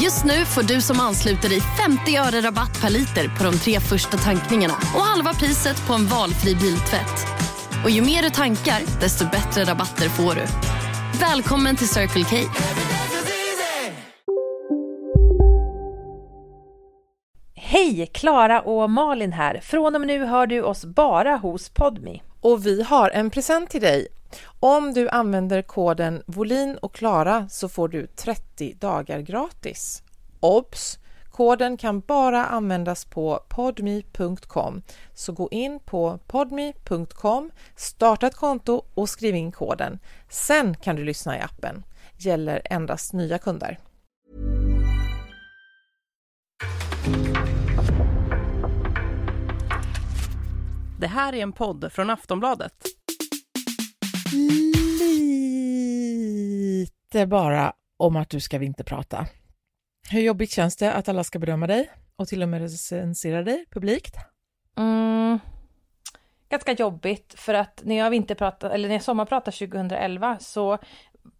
Just nu får du som ansluter dig 50 öre rabatt per liter på de tre första tankningarna och halva priset på en valfri biltvätt. Och ju mer du tankar, desto bättre rabatter får du. Välkommen till Circle K. Hej! Klara och Malin här. Från och med nu hör du oss bara hos Podmi. Och vi har en present till dig. Om du använder koden Volin och Klara så får du 30 dagar gratis. Obs! Koden kan bara användas på podme.com. Så gå in på podme.com, starta ett konto och skriv in koden. Sen kan du lyssna i appen. Gäller endast nya kunder. Det här är en podd från Aftonbladet. Lite bara om att du ska vinterprata. Hur jobbigt känns det att alla ska bedöma dig och till och med recensera dig publikt? Mm, ganska jobbigt för att när jag vinterpratade, eller när jag sommarpratade 2011 så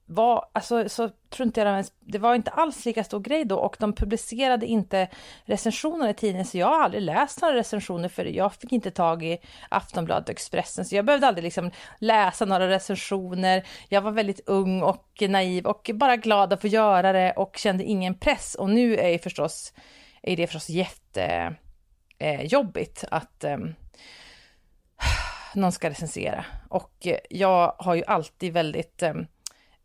var, alltså, så tror inte jag det var inte alls lika stor grej då och de publicerade inte recensioner i tidningen så jag har aldrig läst några recensioner för jag fick inte tag i Aftonbladet och Expressen så jag behövde aldrig liksom läsa några recensioner. Jag var väldigt ung och naiv och bara glad att få göra det och kände ingen press och nu är, förstås, är det förstås jättejobbigt eh, att eh, någon ska recensera och eh, jag har ju alltid väldigt eh,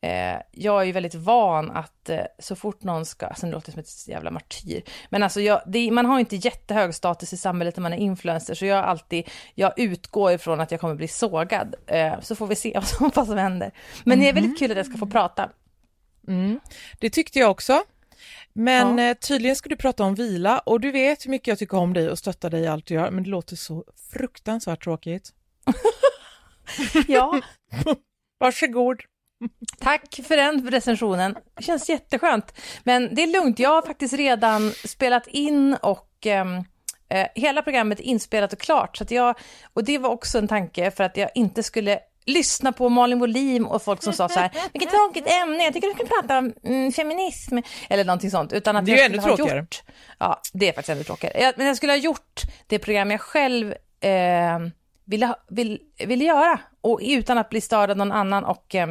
Eh, jag är ju väldigt van att eh, så fort någon ska, alltså nu låter det som ett jävla martyr, men alltså jag, det, man har inte jättehög status i samhället när man är influencer, så jag alltid, jag utgår ifrån att jag kommer bli sågad, eh, så får vi se vad som, vad som händer. Men mm. det är väldigt kul att jag ska få prata. Mm. Det tyckte jag också. Men ja. Eh, tydligen ska du prata om vila och du vet hur mycket jag tycker om dig och stöttar dig i allt du gör, men det låter så fruktansvärt tråkigt. ja. Varsågod. Tack för den recensionen. Det känns jätteskönt. Men det är lugnt, jag har faktiskt redan spelat in och ehm, eh, hela programmet är inspelat och klart. Så jag, och det var också en tanke för att jag inte skulle lyssna på Malin Wolim och folk som sa så här, vilket tråkigt ämne, jag tycker du kan prata om mm, feminism, eller någonting sånt. Utan att det är ju ännu tråkigare. Gjort, ja, det är faktiskt ännu tråkigare. men jag skulle ha gjort det program jag själv eh, ville, vill, ville göra, och utan att bli störd av någon annan och eh,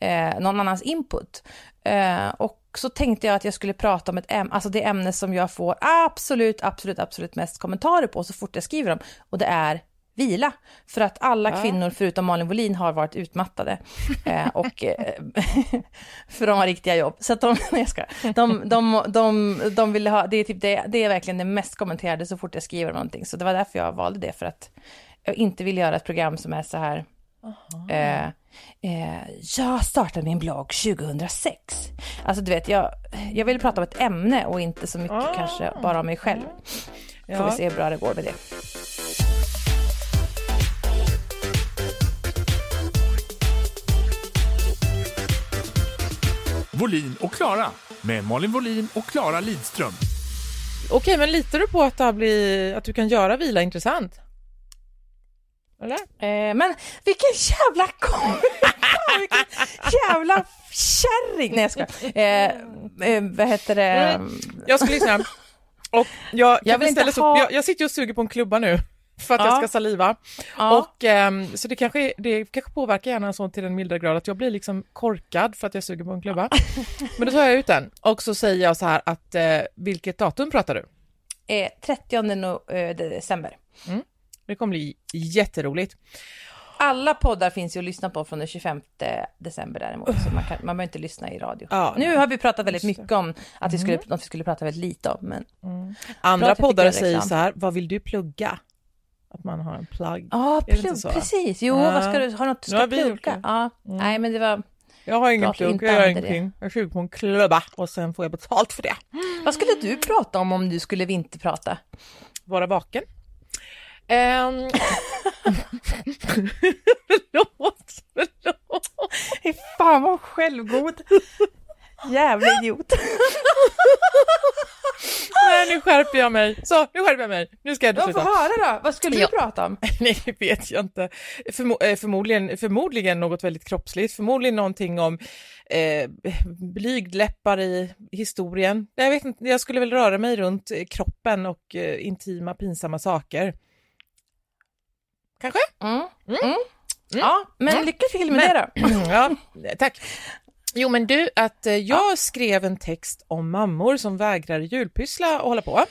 eh, någon annans input. Eh, och så tänkte jag att jag skulle prata om ett ämne, alltså det ämne som jag får absolut, absolut, absolut mest kommentarer på så fort jag skriver dem. Och det är vila. För att alla ja. kvinnor förutom Malin Wollin har varit utmattade. Eh, och, eh, för de har riktiga jobb. Så att de, nej, jag ska, de, de, de, de vill ha, det är, typ det, det är verkligen det mest kommenterade så fort jag skriver någonting. Så det var därför jag valde det, för att jag inte vill göra ett program som är så här Eh, eh, jag startade min blogg 2006. Alltså du vet, jag, jag vill prata om ett ämne och inte så mycket ah. kanske bara om mig själv. Får ja. vi se hur bra det går med det. Volin och Klara med Malin Volin och Klara Lidström. Okej, men litar du på att, det blir, att du kan göra vila intressant? Eller? Eh, men vilken jävla vilken jävla kärring! Nej jag ska. Eh, eh, vad heter det? Mm. Jag ska lyssna. Och jag, jag, vill inte ha... jag, jag sitter och suger på en klubba nu för att ja. jag ska saliva. Ja. Och, um, så det kanske, det kanske påverkar hjärnan så till en mildare grad att jag blir liksom korkad för att jag suger på en klubba. Men då tar jag ut den och så säger jag så här att uh, vilket datum pratar du? Eh, 30 no, uh, december. Mm. Det kommer bli jätteroligt. alla poddar finns ju att lyssna på från den 25 december däremot, så man, kan, man behöver inte lyssna i radio. Ja, nu har vi pratat väldigt mycket om att vi skulle, något vi skulle prata väldigt lite om, men Andra jag fick poddar säger så här, vad vill du plugga? Att man har en plugg. ja, så? precis. Jo, Ja. vad ska du, har något du har ska plugga? Ja, nej men det var, Jag har ingen plugg, jag gör använder det. ingenting. Jag är sjuk på en klubba och sen får jag betalt för det. vad skulle du prata om om du skulle vinterprata? Vara vaken. Um... förlåt, förlåt. Fy fan vad självgod. Jävla idiot. Nej, nu skärper jag mig. Så, nu skärper jag mig. Nu ska jag sluta. höra då, vad skulle Ja. du prata om? Nej, det vet jag inte. Förmo eh, förmodligen, förmodligen något väldigt kroppsligt. Förmodligen någonting om eh, blygdläppar i historien. Nej, Jag vet inte, jag skulle väl röra mig runt eh, kroppen och eh, intima, pinsamma saker. Kanske? Mm. Mm. Mm. Ja, men Mm. lycka till med det då. ja, tack. Jo, men du, att eh, jag skrev en text om mammor som vägrar julpyssla och hålla på.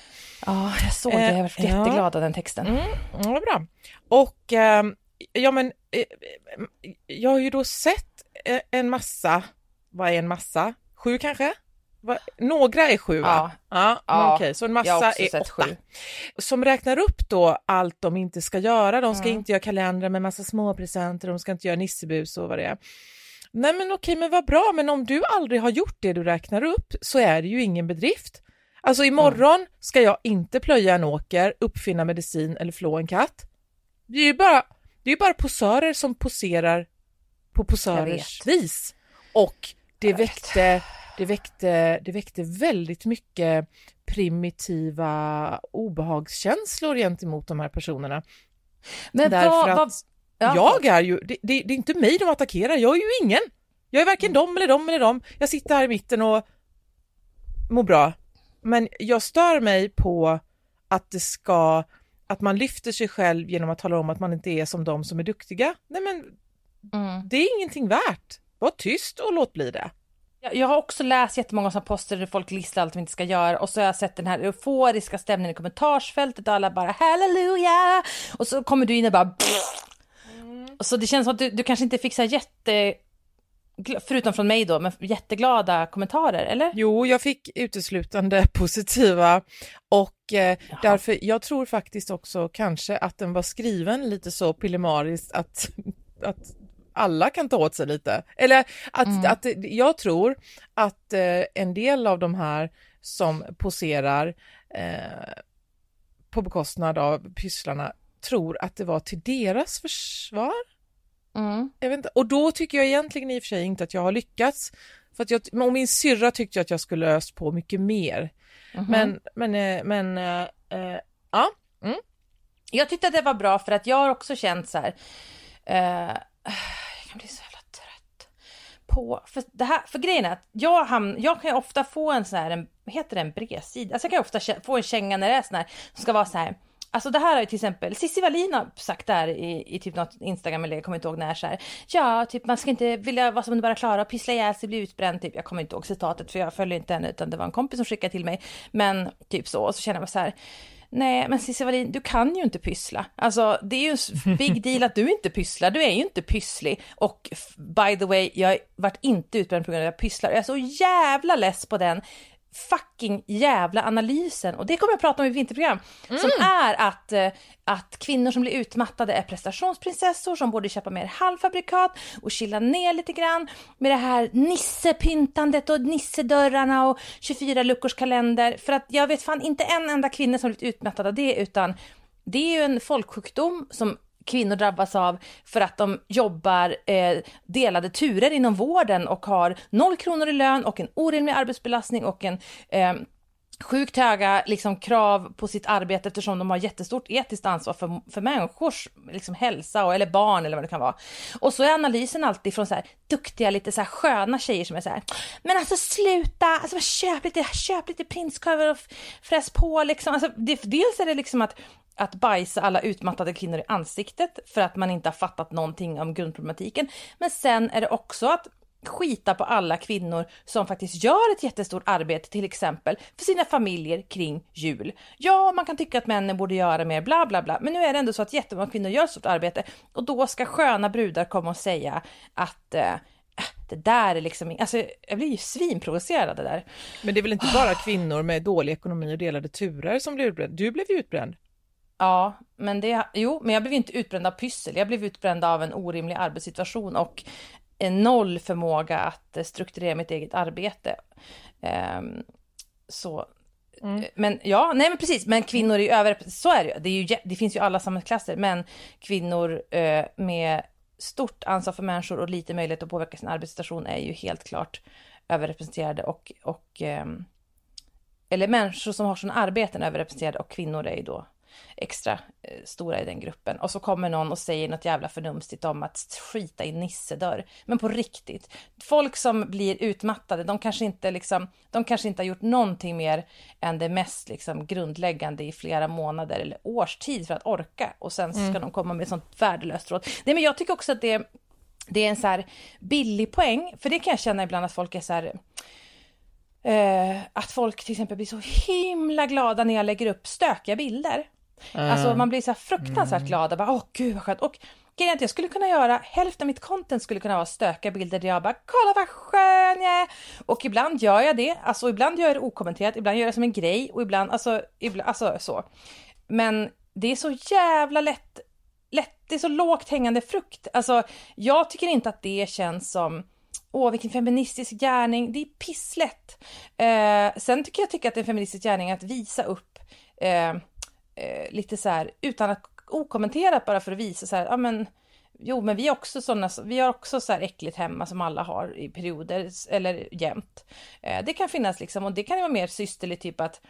Ja, jag såg det. Eh, Jag var ja. jätteglad av den texten. Mm, ja, bra. Och ehm, ja, men eh, jag har ju då sett eh, en massa, vad är en massa? Sju kanske? Va? Några är sju va? Ja. ja, Ja, okej, så en massa är åtta. sju. Som räknar upp då allt de inte ska göra. De ska Mm. inte göra kalendrar med massa småpresenter, de ska inte göra nissebus och vad det är. Nej men okej, men vad bra, men om du aldrig har gjort det du räknar upp så är det ju ingen bedrift. Alltså imorgon ska jag inte plöja en åker, uppfinna medicin eller flå en katt. Det är ju bara, det är bara posörer som poserar på posörers vis. Och det väckte, det, väckte, det väckte väldigt mycket primitiva obehagskänslor gentemot de här personerna. Men Därför vad, vad, ja, jag är ju, det, det, det är inte mig de attackerar, jag är ju ingen. Jag är varken dem eller dem eller dem. Jag sitter här i mitten och mår bra. Men jag stör mig på att det ska, att man lyfter sig själv genom att tala om att man inte är som de som är duktiga. Nej men Mm. det är ingenting värt. Var tyst och låt bli det. Jag, har också läst jättemånga sådana poster där folk listar allt de inte ska göra och så har jag sett den här euforiska stämningen i kommentarsfältet och alla bara halleluja! Och så kommer du in och bara och så det känns som att du, du kanske inte fick så jätte förutom från mig då, men jätteglada kommentarer, eller? Jo, jag fick uteslutande positiva och eh, därför, jag tror faktiskt också kanske att den var skriven lite så pillemariskt att, att alla kan ta åt sig lite. Eller att, Mm. att jag tror att eh, en del av de här som poserar eh, på bekostnad av pysslarna tror att det var till deras försvar. Mm. Jag vet inte. Och då tycker jag egentligen i och för sig inte att jag har lyckats. För att jag, och min syrra tyckte att jag skulle öst på mycket mer. Mhm. Men, men, eh, men, eh, eh, ja. Jag tyckte att det var bra för att jag har också känt så här. Eh, jag blir så jävla trött på. För, det här, för grejen är att jag, hamn, jag kan ju ofta få en sån här, en, heter det, en bredsida? Alltså jag kan ju ofta få en känga när det är sån här, som ska vara så här. Alltså det här har ju till exempel Cissi Wallin har sagt där i, i typ något Instagram eller jag kommer inte ihåg när så här. Ja, typ man ska inte vilja vara som bara Klara och pyssla ihjäl sig, bli utbränd typ. Jag kommer inte ihåg citatet för jag följer inte henne utan det var en kompis som skickade till mig. Men typ så, och så känner jag mig så här. Nej, men Cissi Wallin, du kan ju inte pyssla. Alltså, det är ju en big deal att du inte pysslar. Du är ju inte pysslig. Och by the way, jag vart varit inte utbränd på grund av att jag pysslar. Jag är så jävla less på den fucking jävla analysen. Och det kommer jag prata om i vinterprogram. Som är att, eh, att kvinnor som blir utmattade är prestationsprinsessor som borde köpa mer halvfabrikat och chilla ner lite grann med det här nissepyntandet och nissedörrarna och 24 luckors kalender. För att jag vet fan inte en enda kvinna som blivit utmattad av det utan det är ju en folksjukdom som kvinnor drabbas av för att de jobbar eh, delade turer inom vården och har noll kronor i lön och en orimlig arbetsbelastning och en eh, sjukt höga liksom, krav på sitt arbete eftersom de har jättestort etiskt ansvar för, för människors liksom, hälsa och, eller barn eller vad det kan vara. Och så är analysen alltid från så här, duktiga, lite så här, sköna tjejer som är så här, men alltså sluta, alltså, köp lite, köp lite prinskorv och fräs på liksom. Alltså, det, dels är det liksom att att bajsa alla utmattade kvinnor i ansiktet för att man inte har fattat någonting om grundproblematiken. Men sen är det också att skita på alla kvinnor som faktiskt gör ett jättestort arbete, till exempel för sina familjer kring jul. Ja, man kan tycka att männen borde göra mer, bla bla bla, men nu är det ändå så att jättemånga kvinnor gör ett stort arbete och då ska sköna brudar komma och säga att eh, äh, det där är liksom, alltså jag blir ju svinprovocerad av det där. Men det är väl inte bara kvinnor med dålig ekonomi och delade turer som blir utbränd? Du blev ju utbränd. Ja, men det, jo, men jag blev inte utbränd av pyssel. Jag blev utbränd av en orimlig arbetssituation och en noll förmåga att strukturera mitt eget arbete. Um, så Mm. Men ja, nej men precis, men kvinnor är ju över, så är det ju. Det, är ju, det finns ju alla samhällsklasser, men kvinnor eh, med stort ansvar för människor och lite möjlighet att påverka sin arbetssituation är ju helt klart överrepresenterade och, och eh, eller människor som har sådana arbeten överrepresenterade och kvinnor är ju då extra eh, stora i den gruppen. Och så kommer någon och säger något jävla förnumstigt om att skita i nissedörr. Men på riktigt, folk som blir utmattade, de kanske inte liksom, de kanske inte har gjort någonting mer än det mest liksom grundläggande i flera månader eller års tid för att orka. Och sen ska mm. de komma med sånt värdelöst råd. Nej, men jag tycker också att det, det är en så här billig poäng, för det kan jag känna ibland att folk är så här Uh, att folk till exempel blir så himla glada när jag lägger upp stökiga bilder. Alltså man blir så här fruktansvärt mm. glad och bara åh gud vad skönt. Och grejen att jag skulle kunna göra, hälften av mitt content skulle kunna vara stökiga bilder där jag bara kolla vad skön jag är. Och ibland gör jag det, alltså ibland gör jag det okommenterat, ibland gör jag det som en grej och ibland, alltså, ibland, alltså så. Men det är så jävla lätt, lätt, det är så lågt hängande frukt. Alltså jag tycker inte att det känns som Åh, vilken feministisk gärning. Det är pisslätt. Eh, sen tycker jag tycker att det är en feministisk gärning att visa upp eh, eh, lite så här utan att okommenterat bara för att visa så här, ja men jo men vi är också sådana, vi har också så här äckligt hemma som alla har i perioder eller jämt. Eh, det kan finnas liksom och det kan ju vara mer systerligt typ att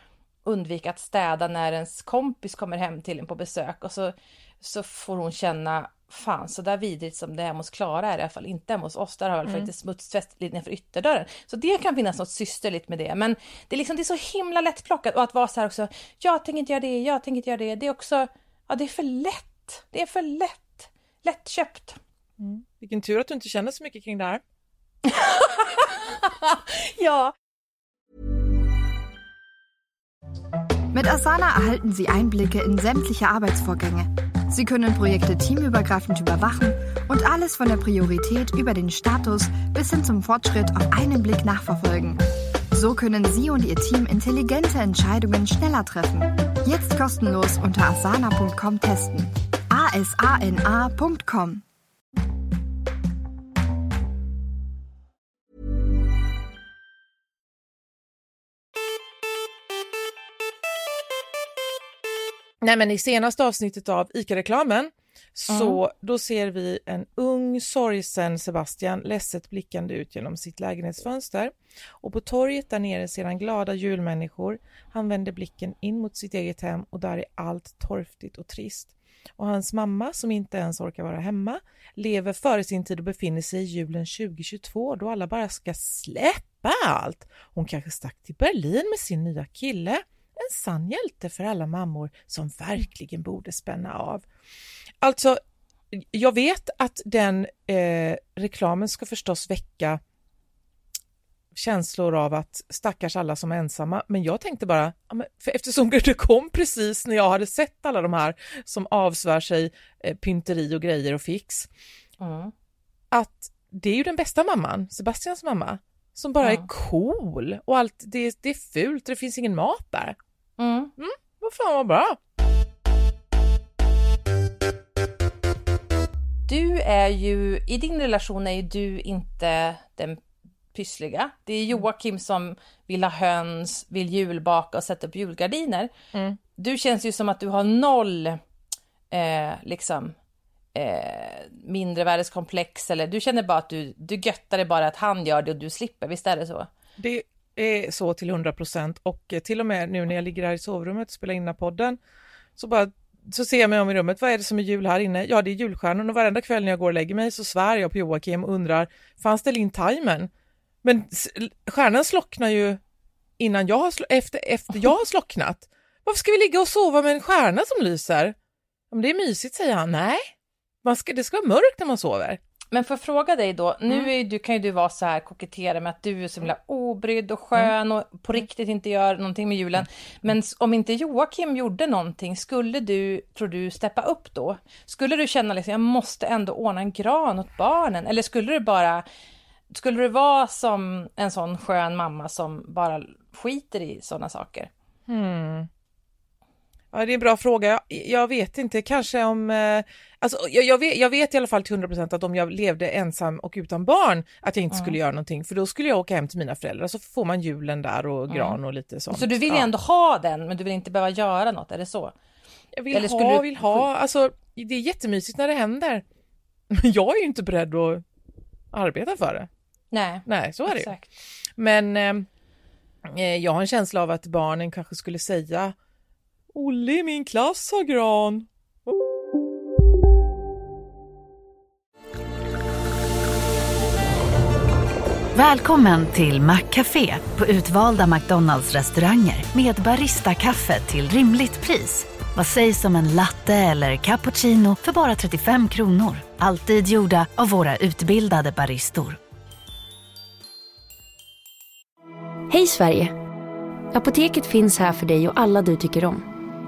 undvika att städa när ens kompis kommer hem till en på besök och så, så får hon känna fan så där vidrigt som det är hos Klara är det i alla fall inte hemma hos oss. Där har jag mm. faktiskt smutstvätt lite nedanför ytterdörren. Så det kan finnas något systerligt med det. Men det är liksom det är så himla lättplockat och att vara så här också. Jag tänker inte göra det, jag tänker inte göra det. Det är också, ja det är för lätt. Det är för lätt. Lättköpt. Mm. Vilken tur att du inte känner så mycket kring det här. ja. Med Asana erhalten Sie Einblicke in sämtliche Arbeitsvorgänge Sie können Projekte teamübergreifend überwachen und alles von der Priorität über den Status bis hin zum Fortschritt auf einen Blick nachverfolgen. So können Sie und Ihr Team intelligente Entscheidungen schneller treffen. Jetzt kostenlos unter asana.com testen. asana.com Nej men i senaste avsnittet av ICA-reklamen så mm. då ser vi en ung sorgsen Sebastian ledset blickande ut genom sitt lägenhetsfönster. Och på torget där nere ser han glada julmänniskor. Han vänder blicken in mot sitt eget hem och där är allt torftigt och trist. Och hans mamma, som inte ens orkar vara hemma, lever före sin tid och befinner sig i julen 2022 då alla bara ska släppa allt. Hon kanske stack till Berlin med sin nya kille en sann hjälte för alla mammor som verkligen borde spänna av. Alltså, jag vet att den eh, reklamen ska förstås väcka känslor av att stackars alla som är ensamma, men jag tänkte bara, för eftersom det kom precis när jag hade sett alla de här som avsvär sig eh, pynteri och grejer och fix, mm. att det är ju den bästa mamman, Sebastians mamma, som bara mm. är cool och allt, det, det är fult, det finns ingen mat där. Mm. Mm, vad fan vad bra. Du är ju, i din relation är ju du inte den pyssliga. Det är Joakim som vill ha höns, vill julbaka och sätta upp julgardiner. Mm. Du känns ju som att du har noll eh, liksom eh, mindrevärdeskomplex eller du känner bara att du, du göttar dig bara att han gör det och du slipper, visst är det så? Det Eh, så till 100 procent och eh, till och med nu när jag ligger här i sovrummet och spelar in den här podden så bara så ser jag mig om i rummet, vad är det som är jul här inne? Ja, det är julstjärnor och varenda kväll när jag går och lägger mig så svär jag på Joakim och undrar, fanns det in Timern? Men stjärnan slocknar ju innan jag har, efter, efter jag har slocknat. Varför ska vi ligga och sova med en stjärna som lyser? Om det är mysigt, säger han. Nej, man ska, det ska vara mörkt när man sover. Men för att fråga dig då, nu Mm. är, du, kan ju du vara så här kokettera med att du är så himla obrydd och skön och på riktigt inte gör någonting med julen. Men om inte Joakim gjorde någonting, skulle du, tror du, steppa upp då? Skulle du känna liksom, jag måste ändå ordna en gran åt barnen? Eller skulle du bara, skulle du vara som en sån skön mamma som bara skiter i sådana saker? Ja, det är en bra fråga. Jag, jag vet inte, kanske om... Eh, alltså, jag, jag, vet, jag vet i alla fall till 100% att om jag levde ensam och utan barn att jag inte skulle göra någonting för då skulle jag åka hem till mina föräldrar så får man julen där och gran och lite sånt. Så du vill ja. ändå ha den, men du vill inte behöva göra något, är det så? Jag vill eller ha, du- vill ha. Alltså, det är jättemysigt när det händer. Men jag är ju inte beredd att arbeta för det. Nej, Nej, så är det ju. Men eh, eh, jag har en känsla av att barnen kanske skulle säga Olle i min klass har gran. Välkommen till Maccafé på utvalda McDonalds restauranger med Baristakaffe till rimligt pris. Vad sägs om en latte eller cappuccino för bara 35 kronor? Alltid gjorda av våra utbildade baristor. Hej Sverige! Apoteket finns här för dig och alla du tycker om.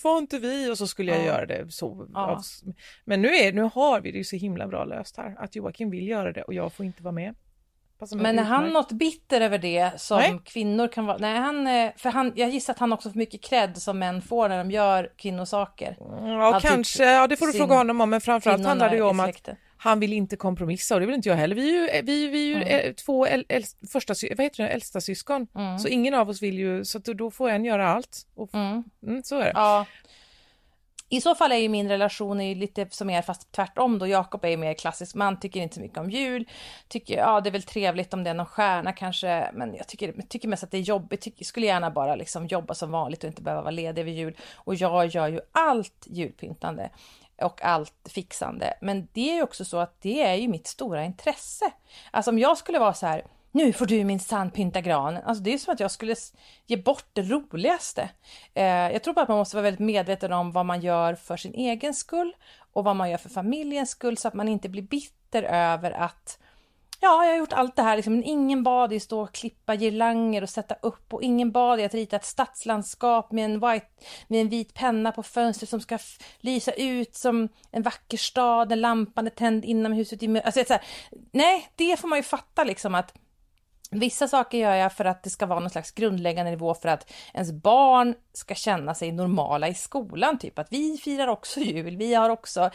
Får inte vi? Och så skulle jag Ja. göra det så. Ja. Men nu, är, nu har vi det ju så himla bra löst här. Att Joakim vill göra det och jag får inte vara med. Men är han något bitter över det som Nej. kvinnor kan vara? Nej, han, eh, för han, jag gissar att han också får mycket cred som män får när de gör kvinnosaker. Ja, Alltid kanske. Ja, det får du fråga honom om. Men framförallt handlar det ju om att. Han vill inte kompromissa och det vill inte jag heller. Vi är ju, vi, vi är ju Mm. eh, två äl, äl, första, vad heter det, äldsta syskon. Mm. Så ingen av oss vill ju, så då får en göra allt. Och, Mm. mm, så är det. Ja. I så fall är ju min relation är lite som er fast tvärtom då. Jakob är ju mer klassisk man, tycker inte så mycket om jul. Tycker, ja det är väl trevligt om det är någon stjärna kanske, men jag tycker, tycker mest att det är jobbigt. Tycker, skulle gärna bara liksom jobba som vanligt och inte behöva vara ledig vid jul. Och jag gör ju allt julpyntande och allt fixande. Men det är ju också så att det är ju mitt stora intresse. Alltså om jag skulle vara så här, nu får du minsann pynta granen. Alltså det är som att jag skulle ge bort det roligaste. Eh, jag tror bara att man måste vara väldigt medveten om vad man gör för sin egen skull och vad man gör för familjens skull så att man inte blir bitter över att Ja, jag har gjort allt det här, liksom, men ingen bad i att stå och klippa girlanger och sätta upp och ingen bad i att rita ett stadslandskap med en, white, med en vit penna på fönstret som ska lysa ut som en vacker stad när lampan är tänd inomhus. I alltså, så här, nej, det får man ju fatta liksom att Vissa saker gör jag för att det ska vara någon slags grundläggande nivå för att ens barn ska känna sig normala i skolan. Typ att vi firar också jul, vi har också,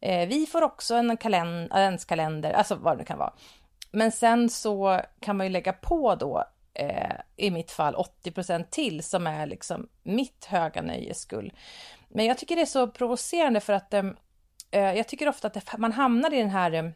eh, vi får också en kalend- adventskalender, alltså vad det nu kan vara. Men sen så kan man ju lägga på då, eh, i mitt fall 80% till som är liksom mitt höga nöjes skull. Men jag tycker det är så provocerande för att eh, eh, jag tycker ofta att det, man hamnar i den här eh,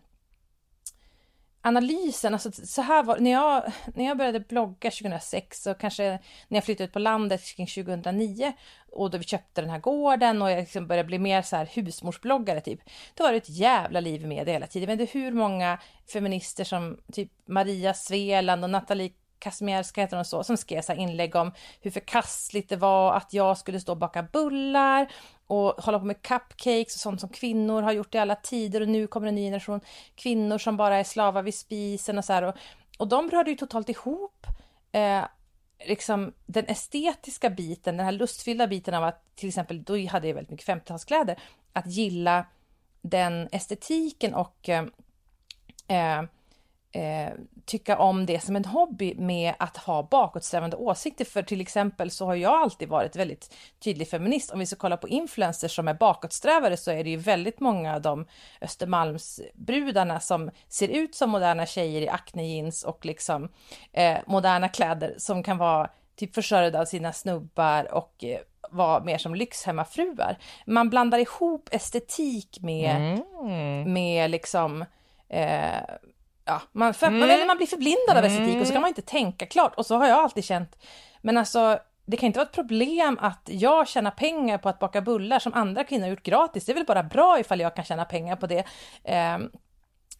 analysen, alltså så här var när jag, när jag började blogga 2006 och kanske när jag flyttade ut på landet kring 2009 och då vi köpte den här gården och jag liksom började bli mer så här husmorsbloggare typ. Då var det ett jävla liv med det hela tiden. Jag vet inte hur många feminister som typ Maria Sveland och Nathalie Kazmierska heter hon så, som skrev så här inlägg om hur förkastligt det var att jag skulle stå och baka bullar och hålla på med cupcakes och sånt som kvinnor har gjort i alla tider och nu kommer en ny generation kvinnor som bara är slavar vid spisen och så här. Och, och de rörde ju totalt ihop eh, liksom den estetiska biten, den här lustfyllda biten av att till exempel, då hade jag väldigt mycket 50-talskläder, att gilla den estetiken och eh, eh eh, tycka om det som en hobby med att ha bakåtsträvande åsikter. För till exempel så har jag alltid varit väldigt tydlig feminist. Om vi ska kolla på influencers som är bakåtsträvare så är det ju väldigt många av de Östermalmsbrudarna som ser ut som moderna tjejer i acne jeans och liksom eh, moderna kläder som kan vara typ försörjda av sina snubbar och eh, vara mer som lyxhemmafruar. Man blandar ihop estetik med, Mm. med liksom eh, ja, man, för, Mm. man, eller man blir förblindad av estetik och så kan man inte tänka klart. Och så har jag alltid känt. Men alltså, det kan inte vara ett problem att jag tjänar pengar på att baka bullar som andra kvinnor har gjort gratis. Det är väl bara bra ifall jag kan tjäna pengar på det. Ehm,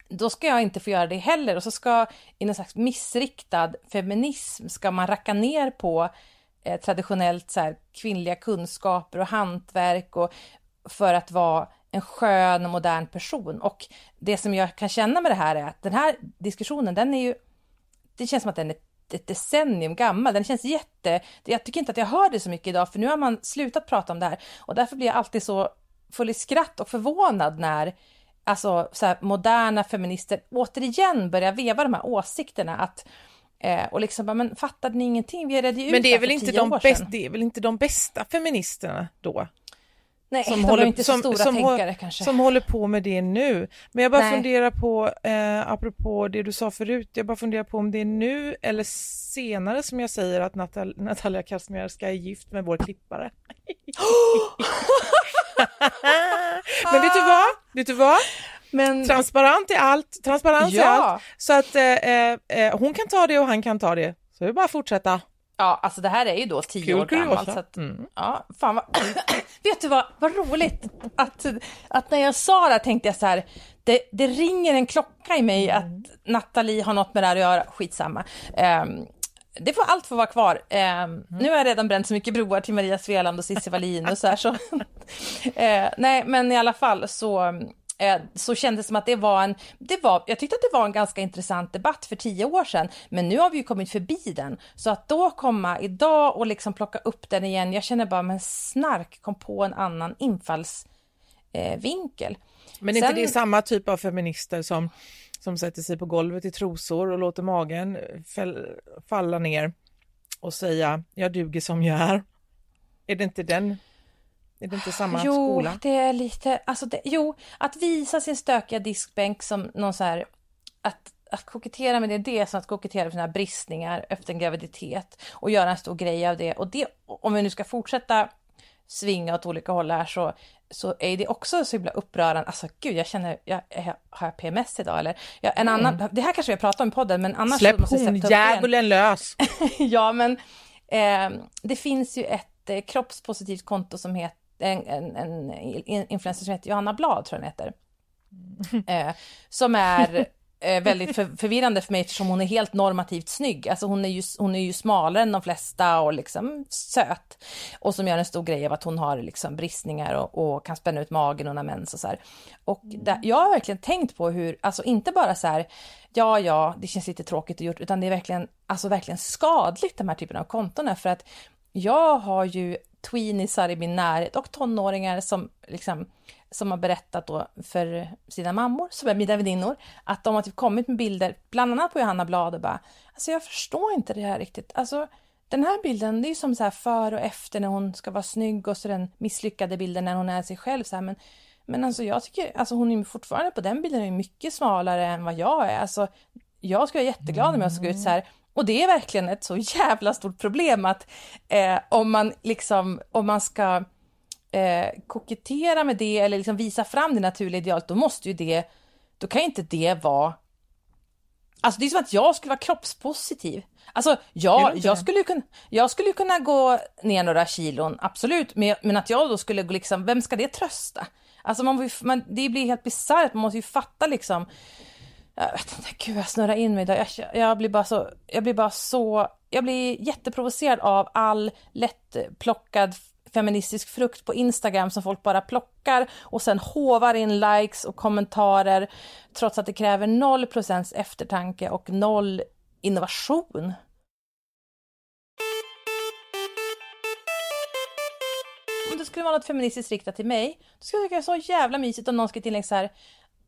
då ska jag inte få göra det heller. Och så ska i någon slags missriktad feminism ska man racka ner på eh, traditionellt så här, kvinnliga kunskaper och hantverk och för att vara en skön och modern person. Och det som jag kan känna med det här är att den här diskussionen, den är ju, det känns som att den är ett decennium gammal. Den känns jätte, jag tycker inte att jag hör det så mycket idag, för nu har man slutat prata om det här. Och därför blir jag alltid så full i skratt och förvånad när alltså, så här, moderna feminister återigen börjar veva de här åsikterna. Att, eh, och liksom, bara, men fattade ni ingenting? Vi redde ju ut Men det här är, väl för inte tio de år bäst, sedan. det är väl inte de bästa feministerna då? Nej, som de håller, inte så som, stora som, tänkare kanske. som håller på med det nu. Men jag bara Nej. funderar på, eh, apropå det du sa förut, jag bara funderar på om det är nu eller senare som jag säger att Natal Natalia Kazmierska är gift med vår klippare. Men vet du vad? Vet du vad? Men, Transparent i allt, transparens Ja. allt. Så att eh, eh, eh, hon kan ta det och han kan ta det. Så det är bara att fortsätta. Ja, alltså det här är ju då tio Kul år gammalt. Så att, Mm. ja, fan vad... Vet du vad, vad roligt att, att när jag sa det här tänkte jag så här, det, det ringer en klocka i mig att Nathalie har något med det här att göra, skitsamma. Ehm, det får allt få vara kvar. Ehm, Nu har jag redan bränt så mycket broar till Maria Sveland och Cissi Wallin och så här så. eh, nej, men i alla fall så så kändes det som att det var en, det var, jag tyckte att det var en ganska intressant debatt för tio år sedan, men nu har vi ju kommit förbi den. Så att då komma idag och liksom plocka upp den igen, jag känner bara, men snark, kom på en annan infallsvinkel. Eh. Men är inte Sen- det samma typ av feminister som, som sätter sig på golvet i trosor och låter magen fäll, falla ner och säga jag duger som jag är? Är det inte den? Är det inte samma jo, skola? det är lite, alltså det, jo, att visa sin stökiga diskbänk som någon så här, att, att kokettera med det, det är som att kokettera med sina bristningar efter en graviditet och göra en stor grej av det. Och det, om vi nu ska fortsätta svinga åt olika håll här så, så är det också så himla upprörande. Alltså gud, jag känner, jag, jag, har jag PMS idag eller? Jag, en annan, det här kanske vi har pratat om i podden, men annars Släpp hondjävulen lös! ja, men eh, det finns ju ett eh, kroppspositivt konto som heter en, en, en in- influencer som heter Johanna Blad, tror jag heter. Eh, som är eh, väldigt för, förvirrande för mig eftersom hon är helt normativt snygg. Alltså hon är ju, hon är ju smalare än de flesta och liksom söt. Och som gör en stor grej av att hon har liksom bristningar och, och kan spänna ut magen och mens och så här. Och där, jag har verkligen tänkt på hur, alltså inte bara så här, ja, ja, det känns lite tråkigt att gjort, utan det är verkligen, alltså verkligen skadligt de här typen av konton för att jag har ju tweenisar i min närhet och tonåringar som liksom som har berättat då för sina mammor, som är mina väninnor, att de har typ kommit med bilder, bland annat på Johanna Blad och bara, alltså jag förstår inte det här riktigt. Alltså den här bilden, det är ju som så här före och efter när hon ska vara snygg och så den misslyckade bilden när hon är sig själv så här, men men alltså jag tycker, alltså hon är fortfarande på den bilden är mycket smalare än vad jag är. Alltså jag skulle vara jätteglad om jag såg ut så här. Och det är verkligen ett så jävla stort problem att eh, om man liksom, om man ska eh, kokettera med det eller liksom visa fram det naturliga idealet, då måste ju det, då kan ju inte det vara Alltså det är som att jag skulle vara kroppspositiv. Alltså jag det? skulle, kunna, jag skulle kunna gå ner några kilon, absolut, men, men att jag då skulle gå liksom, vem ska det trösta? Alltså man, man, det blir helt bisarrt, man måste ju fatta liksom, jag vet inte, gud jag snurrar in mig idag. Jag, jag blir bara så, jag blir bara så, jag blir jätteprovocerad av all lättplockad feministisk frukt på Instagram som folk bara plockar och sen hovar in likes och kommentarer trots att det kräver noll procents eftertanke och noll innovation. Om det skulle vara något feministiskt riktat till mig, då skulle jag tycka det är så jävla mysigt om någon skulle tillägga så här,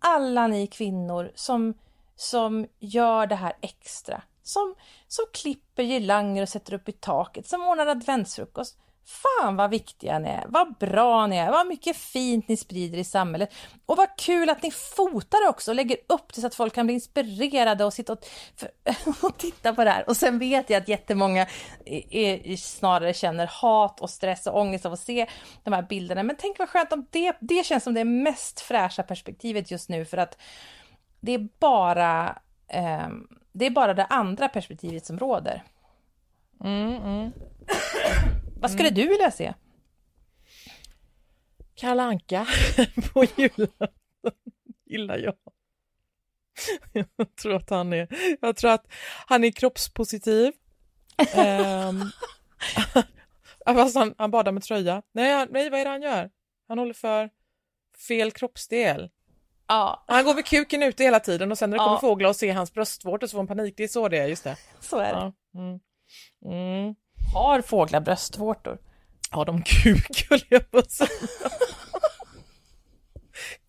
alla ni kvinnor som, som gör det här extra, som, som klipper girlanger och sätter upp i taket, som ordnar adventsfrukost. Fan vad viktiga ni är, vad bra ni är, vad mycket fint ni sprider i samhället. Och vad kul att ni fotar också och lägger upp det så att folk kan bli inspirerade och sitta och, för, och titta på det här. Och sen vet jag att jättemånga är, är, snarare känner hat och stress och ångest av att se de här bilderna. Men tänk vad skönt om det, det känns som det mest fräscha perspektivet just nu för att det är bara eh, det är bara det andra perspektivet som råder. Mm, mm. Vad skulle du vilja se? Kalle Anka på julafton gillar jag. Jag tror att han är, jag tror att han är kroppspositiv. um, fast han, han badar med tröja. Nej, nej, vad är det han gör? Han håller för fel kroppsdel. Ja. Han går med kuken ute hela tiden och sen när det Ja. kommer fåglar och ser hans bröstvårtor så får han panik. Det är så det är, just det. Så är det. Ja. Mm. Mm. Har fåglar bröstvårtor? Har de kuk, höll jag på att säga.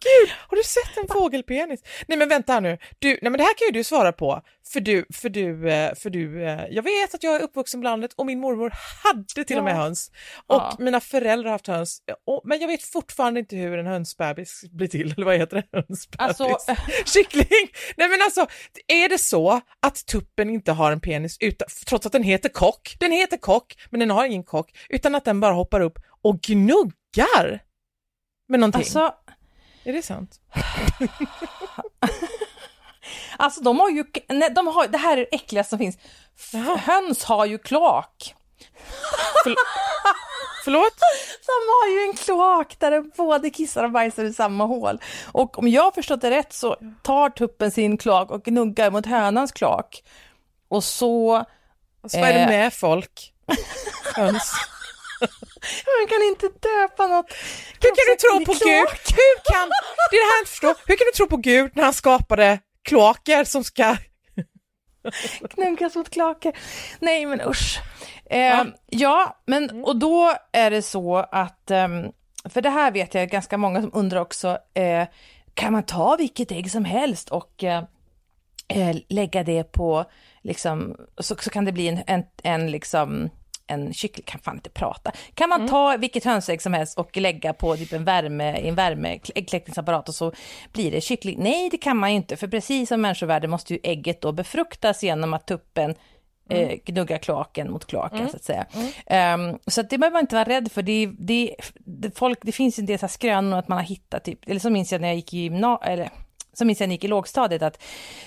Gud, har du sett en fågelpenis? Nej men vänta här nu, du, nej men det här kan ju du svara på, för du, för du, eh, för du, eh, jag vet att jag är uppvuxen på landet och min mormor hade till och med Ja. höns och Ja. mina föräldrar har haft höns, och, men jag vet fortfarande inte hur en hönsbebis blir till, eller vad heter det? Hönsbebis? Alltså, Kyckling! Nej men alltså, är det så att tuppen inte har en penis utan, trots att den heter kock, den heter kock men den har ingen kock, utan att den bara hoppar upp och gnuggar med någonting? Alltså, är det sant? alltså de har ju, nej, de har, det här är det äckligaste som finns. F- Höns har ju kloak. Förlåt? De har ju en kloak där de både kissar och bajsar i samma hål. Och om jag har förstått det rätt så tar tuppen sin kloak och gnuggar mot hönans kloak. Och så... Alltså, vad är det eh, med folk? Höns. Man kan inte döpa något. Hur kan du tro på. Gud? Hur kan, det är det här jag inte förstår. Hur kan du tro på Gud när han skapade kloaker som ska... Knuggas mot kloaker. Nej men usch. Eh, ja, men och då är det så att, ehm, för det här vet jag ganska många som undrar också, eh, kan man ta vilket ägg som helst och eh, eh, lägga det på, liksom, så, så kan det bli en, en, en liksom, en kyckling, kan fan inte prata. Kan man ta vilket hönsägg som helst och lägga på typ en värme, en värmekläckningsapparat och så blir det kyckling? Nej, det kan man ju inte, för precis som människovärde måste ju ägget då befruktas genom att tuppen eh, gnuggar kloaken mot kloaken så att säga. Ehm, så att det behöver man inte vara rädd för. Det, det, det, folk, det finns ju en del så skrönor att man har hittat, typ, eller så minns jag när jag gick i gymna, eller så minns jag när jag gick i lågstadiet att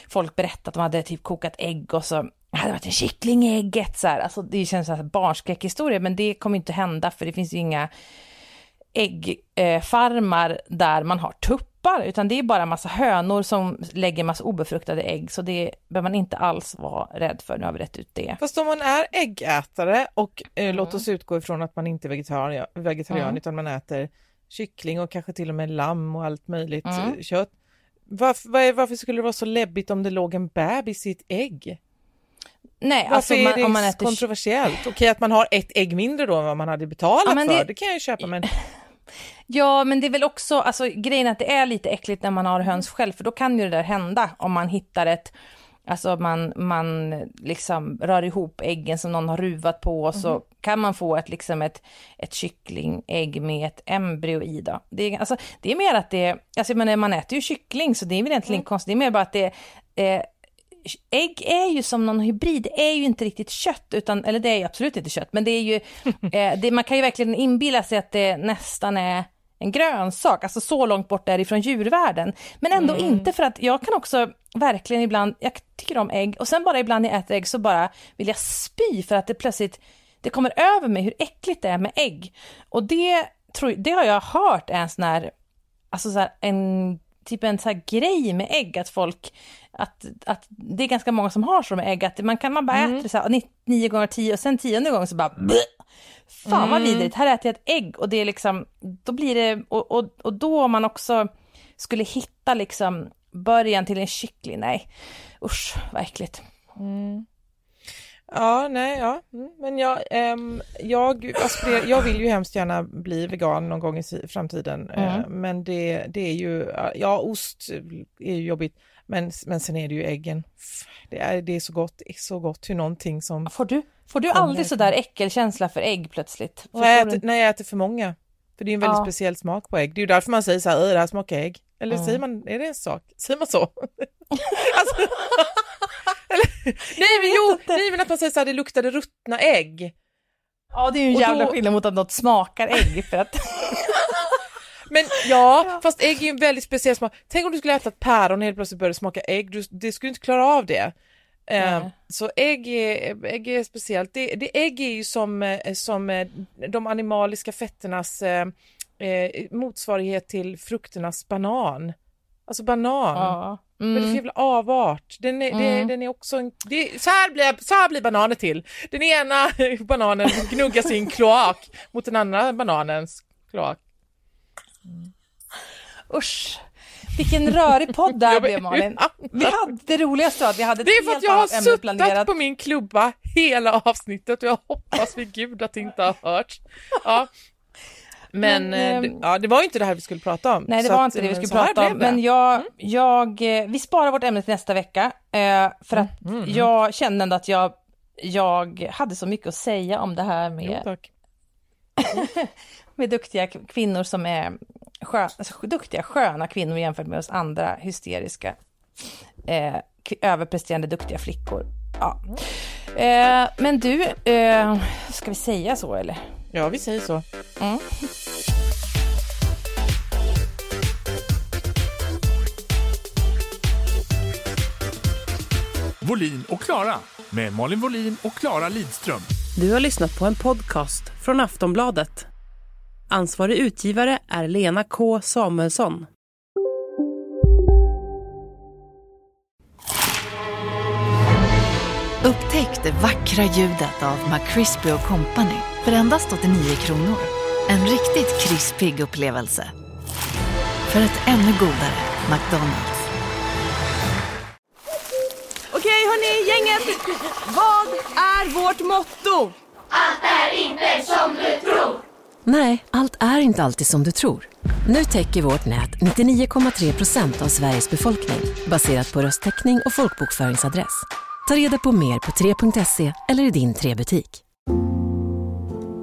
folk berättade att de hade typ kokat ägg och så hade det varit en kyckling i ägget. Så här. Alltså, det känns som en barnskräckhistoria, men det kommer inte hända för det finns ju inga äggfarmar där man har tuppar, utan det är bara massa hönor som lägger massa obefruktade ägg, så det behöver man inte alls vara rädd för. Nu har vi rätt ut det. Fast om man är äggätare och eh, låt oss utgå ifrån att man inte är vegetarian, vegetarian Mm. utan man äter kyckling och kanske till och med lamm och allt möjligt Mm. eh, kött. Varför, varför skulle det vara så läbbigt om det låg en bebis i ett ägg? Nej, Varför alltså är det om man äter kontroversiellt? Okej att man har ett ägg mindre då än vad man hade betalat Ja, men för, det- det kan jag ju köpa men Ja, men det är väl också, alltså grejen att det är lite äckligt när man har höns själv, för då kan ju det där hända om man hittar ett, alltså man, man liksom rör ihop äggen som någon har ruvat på och så kan man få ett, liksom ett, ett kycklingägg med ett embryo i då. Det är, alltså, det är mer att det, alltså man äter ju kyckling så det är väl egentligen inte konstigt, det är mer bara att det, eh, ägg är ju som någon hybrid, det är ju inte riktigt kött, utan, eller det är ju absolut inte kött, men det är ju, eh, det, man kan ju verkligen inbilla sig att det nästan är en grönsak, alltså så långt bort är det från djurvärlden. Men ändå Mm. inte för att jag kan också verkligen ibland, jag tycker om ägg och sen bara ibland när jag äter ägg så bara vill jag spy för att det plötsligt, det kommer över mig hur äckligt det är med ägg. Och det, tror, det har jag hört är en sån här, alltså så här, en typ en så grej med ägg, att folk, att, att det är ganska många som har så med ägg, att man kan man bara äta det så här, ni- nio gånger tio och sen tionde gången så bara bleh. Fan vad vidrigt, här äter jag ett ägg och det är liksom, då blir det, och, och, och då om man också skulle hitta liksom början till en kyckling, nej. Usch vad äckligt. Ja, nej, ja. Mm. Men jag, ehm, jag, aspirerar, jag vill ju hemskt gärna bli vegan någon gång i framtiden. Mm. Eh, men det, det är ju, ja ost är ju jobbigt. Men, men sen är det ju äggen. Det är, det är så gott, är så gott hur någonting som... Får du, får du aldrig från- sådär äckelkänsla för ägg plötsligt? När jag, äter, när jag äter för många. För det är en väldigt Ja. speciell smak på ägg. Det är ju därför man säger så här, "Åh, det här smakar ägg. Eller Mm. säger man, är det en sak? Säger man så? alltså, nej men jo, nej men att man säger så här, det luktade ruttna ägg. Ja, det är ju en Och jävla då- skillnad mot att något smakar ägg för att... Men ja, fast ägg är ju en väldigt speciell smak. Tänk om du skulle äta ett päron och helt plötsligt började smaka ägg, du, du skulle inte klara av det. Nej. så ägg är, ägg är speciellt. Det, det, ägg är ju som, eh, som eh, de animaliska fetternas eh, motsvarighet till frukternas banan. Alltså banan. Ja. Men det är för Mm. jävla avart. Den är, det, Mm. den är också en, det, så, här blir, så här blir bananer till. Den ena bananen gnuggar sin kloak mot den andra bananens kloak. Usch. Vilken rörig podd där blev Malin. Vi hade det roligaste var att vi hade Det är för att jag har suttit planerat. på min klubba hela avsnittet och jag hoppas vid gud att det inte har hörts. Ja. Men, Men, eh, ehm, ja, det var inte det här vi skulle prata om. Nej, det var inte det vi eh, skulle prata om. Men jag, jag, eh, vi sparar vårt ämne till nästa vecka. Eh, för att Mm, mm. jag kände ändå att jag, jag hade så mycket att säga om det här Jo, med, tack. med duktiga kvinnor som är skö, alltså, duktiga, sköna kvinnor jämfört med oss andra hysteriska, eh, överpresterande duktiga flickor. Ja. Eh, men du, eh, ska vi säga så eller? Ja, vi säger så. Mm. Volin och Klara med Malin Volin och Klara Lidström. Du har lyssnat på en podcast från Aftonbladet. Ansvarig utgivare är Lena K Samuelsson. Upptäck det vackra ljudet av McCrispy Company för endast 89 kronor. En riktigt krispig upplevelse. För ett ännu godare McDonalds. Okej hörni, gänget! Vad är vårt motto? Nej, allt är inte alltid som du tror. Nu täcker vårt nät 99,3 procent av Sveriges befolkning baserat på röstteckning och folkbokföringsadress. Ta reda på mer på 3.se eller i din 3-butik.